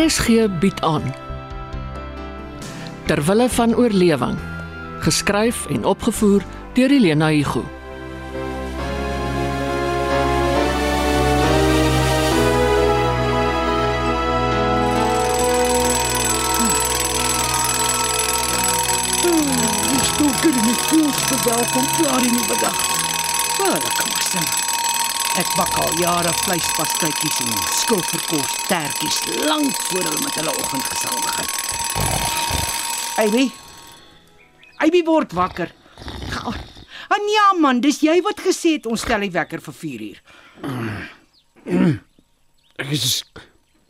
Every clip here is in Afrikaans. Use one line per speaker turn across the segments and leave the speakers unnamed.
RSG bied aan. Terwille van oorlewing. Geskryf en opgevoer deur Elena Igu.
Dis toe goed en ek voel so welkom klaar in die middag. Ek bak al jare vleispastytjies en skilverkos tertjies lank voor hulle met hulle oggendgesang begin. Ivy. Ivy word wakker. Ah ja man, dis jy wat gesê het ons stel die wekker vir 4 uur.
Ek is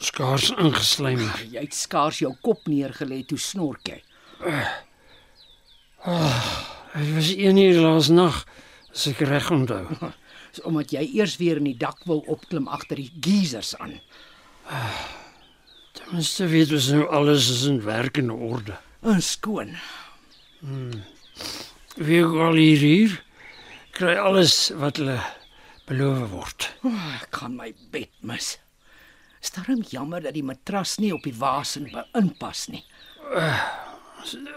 skaars ingesluim.
Jy het skaars jou kop neergelê toe snork jy.
Dit was 1 uur laas nag, as ek reg onthou.
Dis omdat jy eers weer in die dak wil opklim agter die geysers aan.
Ten minste weet ons nou alles is in werkende orde.
En skoon.
Wie ook al hier hier kry alles wat hulle beloof word.
Oh, ek kan my bed mis. Is daarom jammer dat die matras nie op die wasen inpas nie.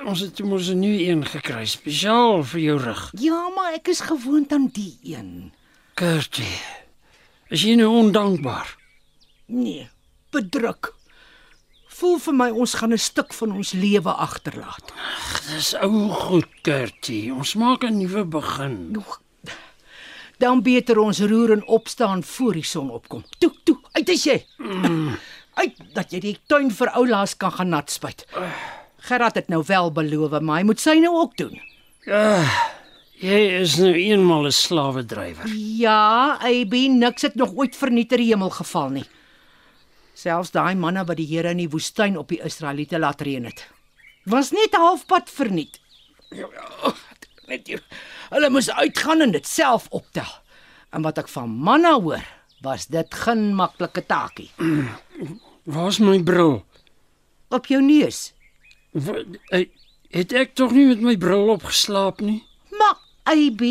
Ons het mos 'n nuwe een gekry spesiaal vir jou rug.
Ja, maar ek is gewoond aan die een.
Kurtie. Is jy nou ondankbaar?
Nee, bedruk. Voel vir my ons gaan 'n stuk van ons lewe agterlaat.
Dis ou goed, Kurtie. Ons maak 'n nuwe begin.
Nog. Dan beter ons roer en opstaan voor die son opkom. Toe, toe, uit is jy. Uit dat jy die tuin vir oulaas kan gaan nat spuit. Gerard het nou wel beloof, maar hy moet sy nou ook doen.
Jy is nou eenmal 'n slawedrywer.
Ja, AB niks het nog ooit verniet in die hemel geval nie. Selfs daai manne wat die Here in die woestyn op die Israeliete laat reën het, was net halfpad verniet. Net hier. Hulle moes uitgaan en dit self optel. En wat ek van manne hoor, was dit geen maklike taakie.
Waar's my bril?
Op jou neus.
Wa- eh, Het ek tog nie met my bril opgeslaap nie?
Maar AB,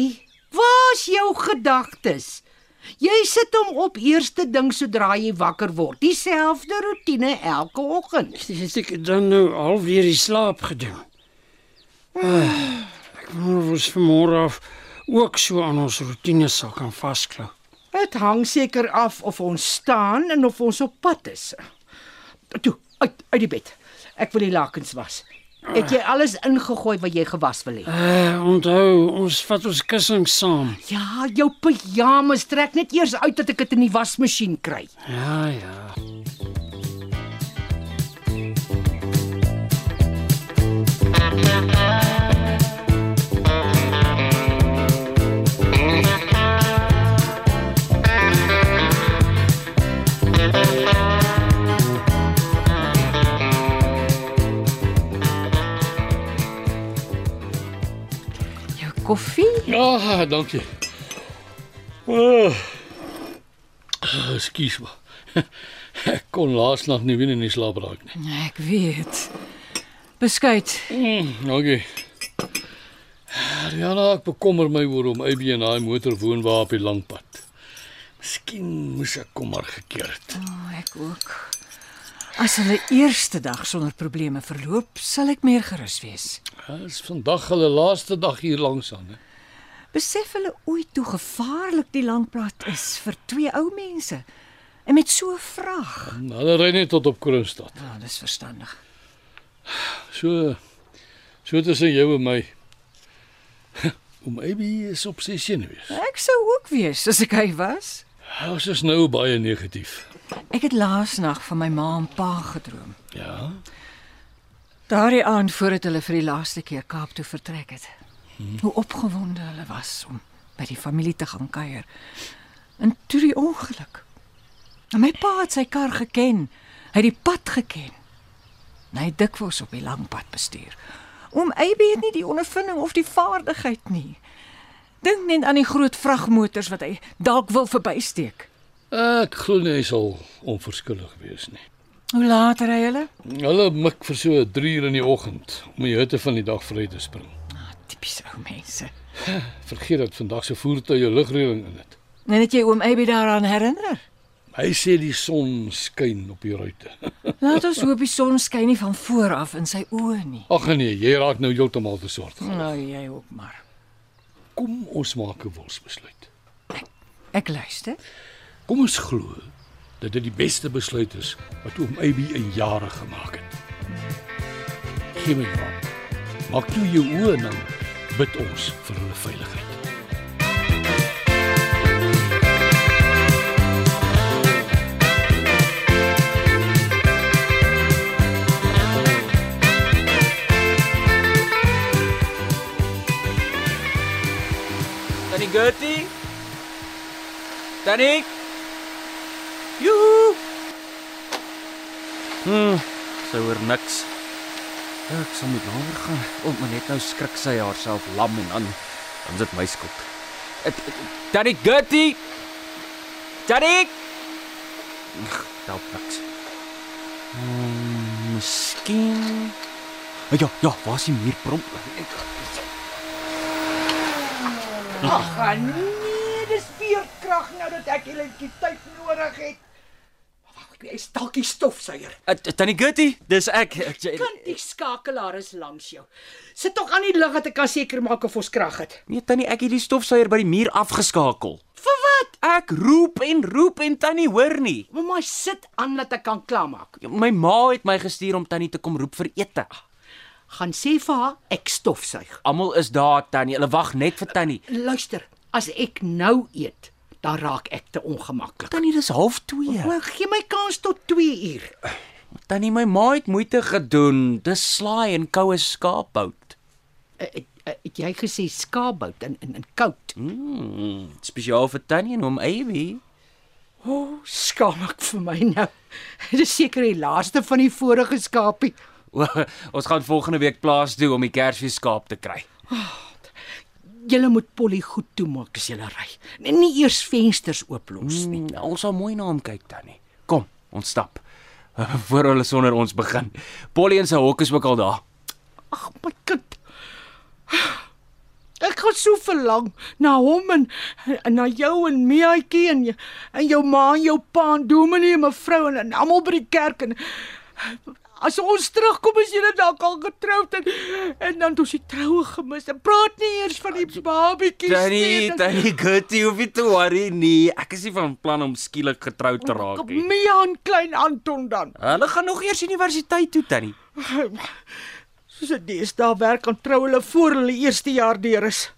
waar's jou gedagtes? Jy sit hom op eerste ding sodra jy wakker word. Dieselfde roetine elke oggend.
Het ek dan nou half weer die slaap gedoen? Ah, ek of ons vanmôre af ook so aan ons rotine sal kan vasklou.
Dit hang seker af of ons staan en of ons op pad is. Toe, uit uit die bed. Ek wil die lakens was. Het jy alles ingegooi wat jy gewas wil hê?
Uh, onthou, ons vat ons kussings saam.
Ja, jou pyjamas trek net eers uit dat ek dit in die wasmasjien kry.
Ja, ja.
Koffie?
Ja, dankie. Oh. Ekskuus maar. Ek kon laas nag nie weer in die slaap raak nie.
Ek weet. Beskuit.
Mm, okay. Ja, nou ek bekommer my oor om AB en daai motor woonwa op die lang pad. Miskien moes ek kom maar gekeer het.
Oh, ek ook. As hulle eerste dag sonder probleme verloop, sal ek meer gerus wees.
Ja, is vandag hulle laaste dag hier langs aan, hè.
Besef hulle ooit hoe gevaarlik die langpad is vir twee ou mense? En met so 'n vraag.
Hulle ry net tot op Kroonstad.
Ja, dis verstandig.
So so tussen jou en my. Om AB is op sy senuwees.
Ek sou ook wees as ek hy was.
Ons is nou baie negatief.
Ek het laasnag van my ma en pa gedroom.
Ja.
Daardie aand voordat hulle vir die laaste keer Kaap toe vertrek het. Hoe opgewonde hulle was om by die familie te gaan kuier. En toe die ongeluk. En my pa het sy kar geken. Hy het die pad geken. En Hy het dikwels op die lang pad bestuur. Oom Aby het nie die ondervinding of die vaardigheid nie. Dink net aan die groot vragmotors wat hy dalk wil verbysteek.
Ek glo nie hy sal onverskillig wees nie.
Hoe laat ry hulle?
Hulle mik vir so 3 uur in die oggend om die hitte van die dag vry te spring.
Ah, tipies ou mense.
Vergeet dat vandag se voertuie lugreëling in het.
En het jy oom Aby daaraan herinner?
Hy sê die son skyn op die ruite.
Laat ons hoop die son skyn nie van voor af in sy oë nie.
Ag nee, jy raak nou heeltemal verswart.
Nou jy ook maar.
Kom ons maak 'n wilsbesluit.
Ek luister.
Kom ons glo dat dit die beste besluit is wat oom Abby in jare gemaak het. Gee my hand. Maak toe jou oë nou bid ons vir hulle veiligheid.
Gertie? Tannie? Joe. Hm, sy hoor niks. Ek sal moet langer gaan. Om maar net nou skrik sy haarself lam en dan dan sit my skuld. Ek- ek- Tannie Gertie? Tannie? Ag, Help niks. Hmm, miskien. Ja, ja, waar is die muurprom?
Ag nee, dis veerkrag nou dat ek elektrisiteit nodig het. Wag, ek is dalk die stofsuier.
Uh, Tannie Gertie, dis ek.
Kan die skakelaar is langs jou. Sit tog aan die lig dat ek kan seker maak of ons krag het.
Nee, tannie, ek het die stofsuier by die muur afgeskakel.
Vir wat?
Ek roep en roep en tannie hoor nie.
Mamma sit aan dat ek kan klaarmaak.
My ma het my gestuur om tannie te kom roep vir ete.
Gaan sê vir haar ek stofsuig.
Almal is daar, tannie. Hulle wag net vir tannie.
Luister, as ek nou eet, dan raak ek te ongemaklik.
Tannie, dis half 2.
Maar gee my kans tot 2 uur.
Tannie, my ma het moeite gedoen. Dis slaai en koue skaapbout.
Uh, Het, uh, het jy gesê skaapbout in in, in koud?
Mm, spesiaal vir tannie en oom Abby.
O, oh, skaam ek vir my nou. Dit is seker die laaste van die vorige skapie.
O, Ons gaan volgende week plaas toe om die Kersfees skaap te kry.
Julle moet Polly goed toemaak as julle ry. En nie eers vensters ooplos nie.
Mm, ons sal mooi na hom kyk, tannie. Kom, ons stap. Voor hulle sonder ons begin. Polly en sy hok is ook al daar.
Ag my kind. Ek gaan so verlang na hom en, en na jou en Miaatjie en en jou ma en jou pa en Dominee en mevrou en, en almal by die kerk en as ons terugkom is julle dalk al getroud en en dan het ons die troue gemis. En praat nie eers van die babietjies
Tannie, tannie Gertie, hoef nie te worry nie. Ek is nie van plan om skielik getroud te raak nie.
Mia en klein Anton dan.
Hulle gaan nog eers universiteit toe, tannie.
Soos dit deesdae werk aan trou hulle voor hulle eerste jaar deur is.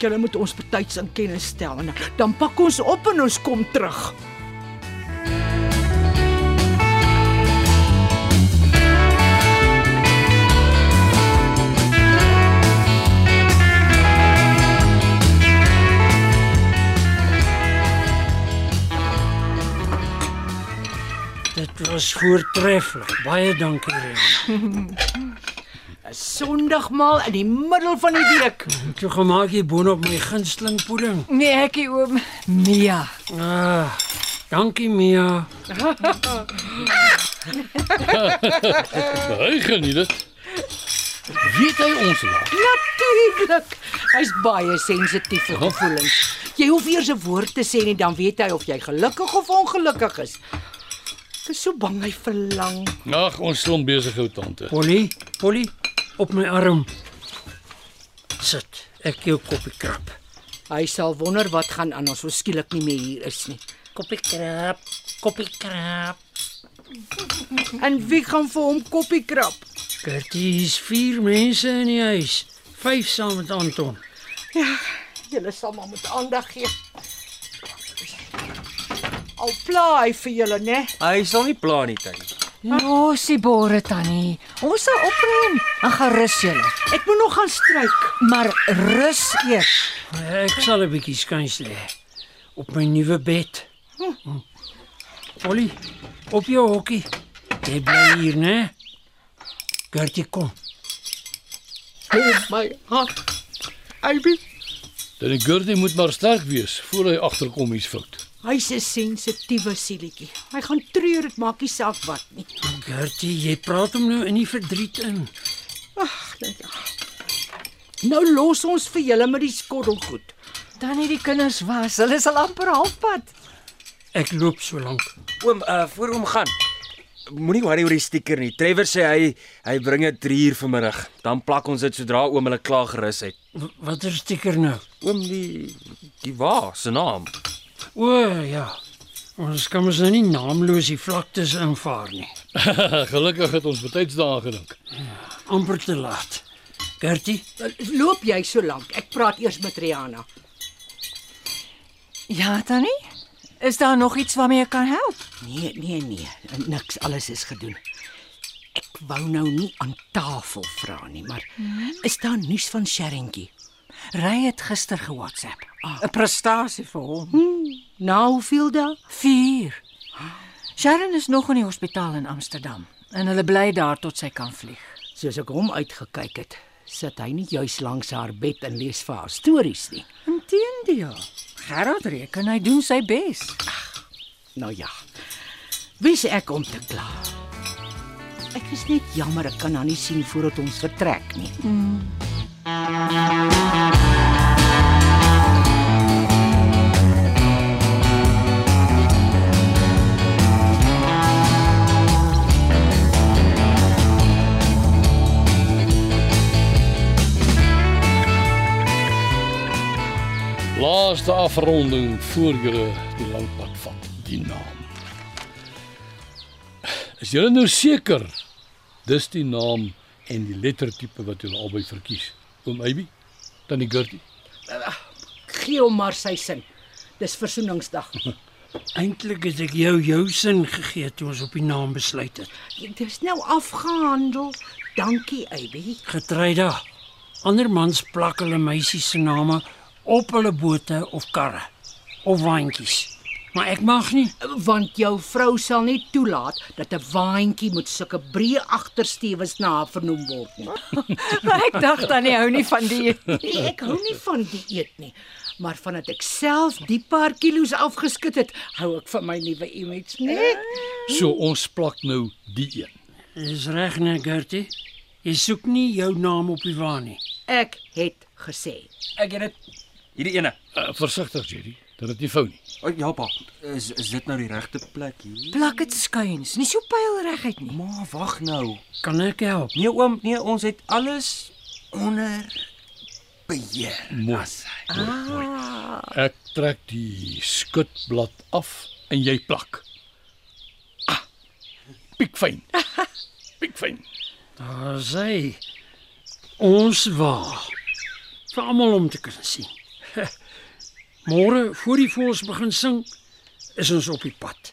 Julle moet ons betyds in kennis stel en dan pak ons op en ons kom terug.
Dit was voortreffelik. Baie dankie, Rena.
'n Sondagmaal in die middel van die week.
Toe gemaak jy boonop my gunsteling pudding.
Nee, ekkie oom Mia.
Ah, dankie Mia.
Hy geniet dit. Weet hy ons laat?
Natuurlik. Hy's baie sensitief vir gevoelens. Jy hoef eers 'n woord te sê nie dan weet hy of jy gelukkig of ongelukkig is. Ek is so bang hy verlang.
Ag, ons slom besig ou tante.
Polly, Polly, op my arm. Sit. Ek jou koppie krap.
Hy sal wonder wat gaan aan ons skielik nie meer hier is nie.
Koppie krap. Koppie krap.
En wie gaan vir hom koppie krap?
Gertie, hier's vier mense in die huis. Vyf saam met Anton.
Ja, julle sal maar met aandag gee. Al pla hy vir julle, né?
Hy sal nie pla nie, tannie.
Losie bore tannie. Ons sal opruim en gaan rus julle.
Ek moet nog gaan stryk.
Maar rus eers.
Ek sal 'n bietjie skuins lê op my nuwe bed. Hm. Polly, op jou hokkie. Jy bly hier, né? Gertie, kom.
Oh my hart. Albi,
Dan die Gertie moet maar sterk wees voor hy agterkom iets fout.
Hy's 'n sensitiewe sielietjie. Hy gaan treur, dit maak nie saak wat nie.
Gertie, jy praat hom nou in die verdriet in.
Ag, nee. Nou los ons vir julle met die skottelgoed.
Tannie die kinders was. Hulle is al amper halfpad.
Ek loop so lank.
Oom, uh voor oom gaan. Moenie worry oor die stiker nie. Trevor sê hy hy bring dit 3 uur vanmiddag. Dan plak ons dit sodra oom hulle klaar gerus het.
W- Watter stiker nou?
Oom die die wa se naam.
O ja. Ons kan mos nou nie naamloos die vlaktes invaar nie.
Gelukkig het ons betyds daaraan gedink.
amper te laat. Gertie,
Loop jy so lank? Ek praat eers met Rihanna.
Ja, Tannie? Is daar nog iets waarmee ek kan help?
Nee, nee, nee, niks, alles is gedoen. Ek wou nou nie aan tafel vra nie, maar is daar nuus van Sherringkie?
Ry het gister ge-WhatsApp. 'n Prestasie vir hom.
Na hoeveel dae?
4. Sharon is nog in die hospitaal in Amsterdam en hulle bly daar tot sy kan vlieg.
Soos ek hom uitgekyk het, sit hy nie juis langs haar bed en lees vir haar stories nie.
Inteendeel. Gerard reken hy doen sy bes.
Nou ja. Wie's ek om te kla? Ek is net jammer ek kan haar nie sien voordat ons vertrek nie.
Laaste afronding voor jy die lang pad vat. Die naam. Is julle nou seker dis die naam en die lettertipe wat julle albei verkies? Oom Eybi, Tannie Gertie.
Gee hom maar sy sin. Dis versoeningsdag.
eintlik het ek jou jou sin gegee toe ons op die naam besluit het.
Dis nou afgehandel. Dankie, Abby.
Getreida. Ander mans plak hulle meisies se name op hulle bote of karre of waantjies. Maar ek mag nie.
Want jou vrou sal nie toelaat dat 'n waantjie met sulke breë agterstewes na haar vernoem word nie.
Maar ek dink Tannie hou nie van die
Nee, ek hou nie van dieet nie, maar vandat ek self die paar kilos afgeskit het, hou ek van my nuwe image, nee.
So ons plak nou die een.
Dis reg, nee, Gertie. Jy soek nie jou naam op die waan nie.
Ek het gesê.
Ek het dit hierdie ene.
Uh, versigtig Jerry, dat dit nie vou nie.
O oh, ja pa, is is dit nou die regte plek hier?
plak dit skuins, nie so pylreguit nie.
Maar wag nou.
Kan ek help?
Nee oom, nee, ons het alles onder beheer.
Mooi. mooi, mooi. Ek trek die skutblad af en jy plak. Ah. Piekfyn. Piekfyn.
Daar sê ons wa vir almal om te kan sien. Môre voor die voëls begin sing, is ons op die pad.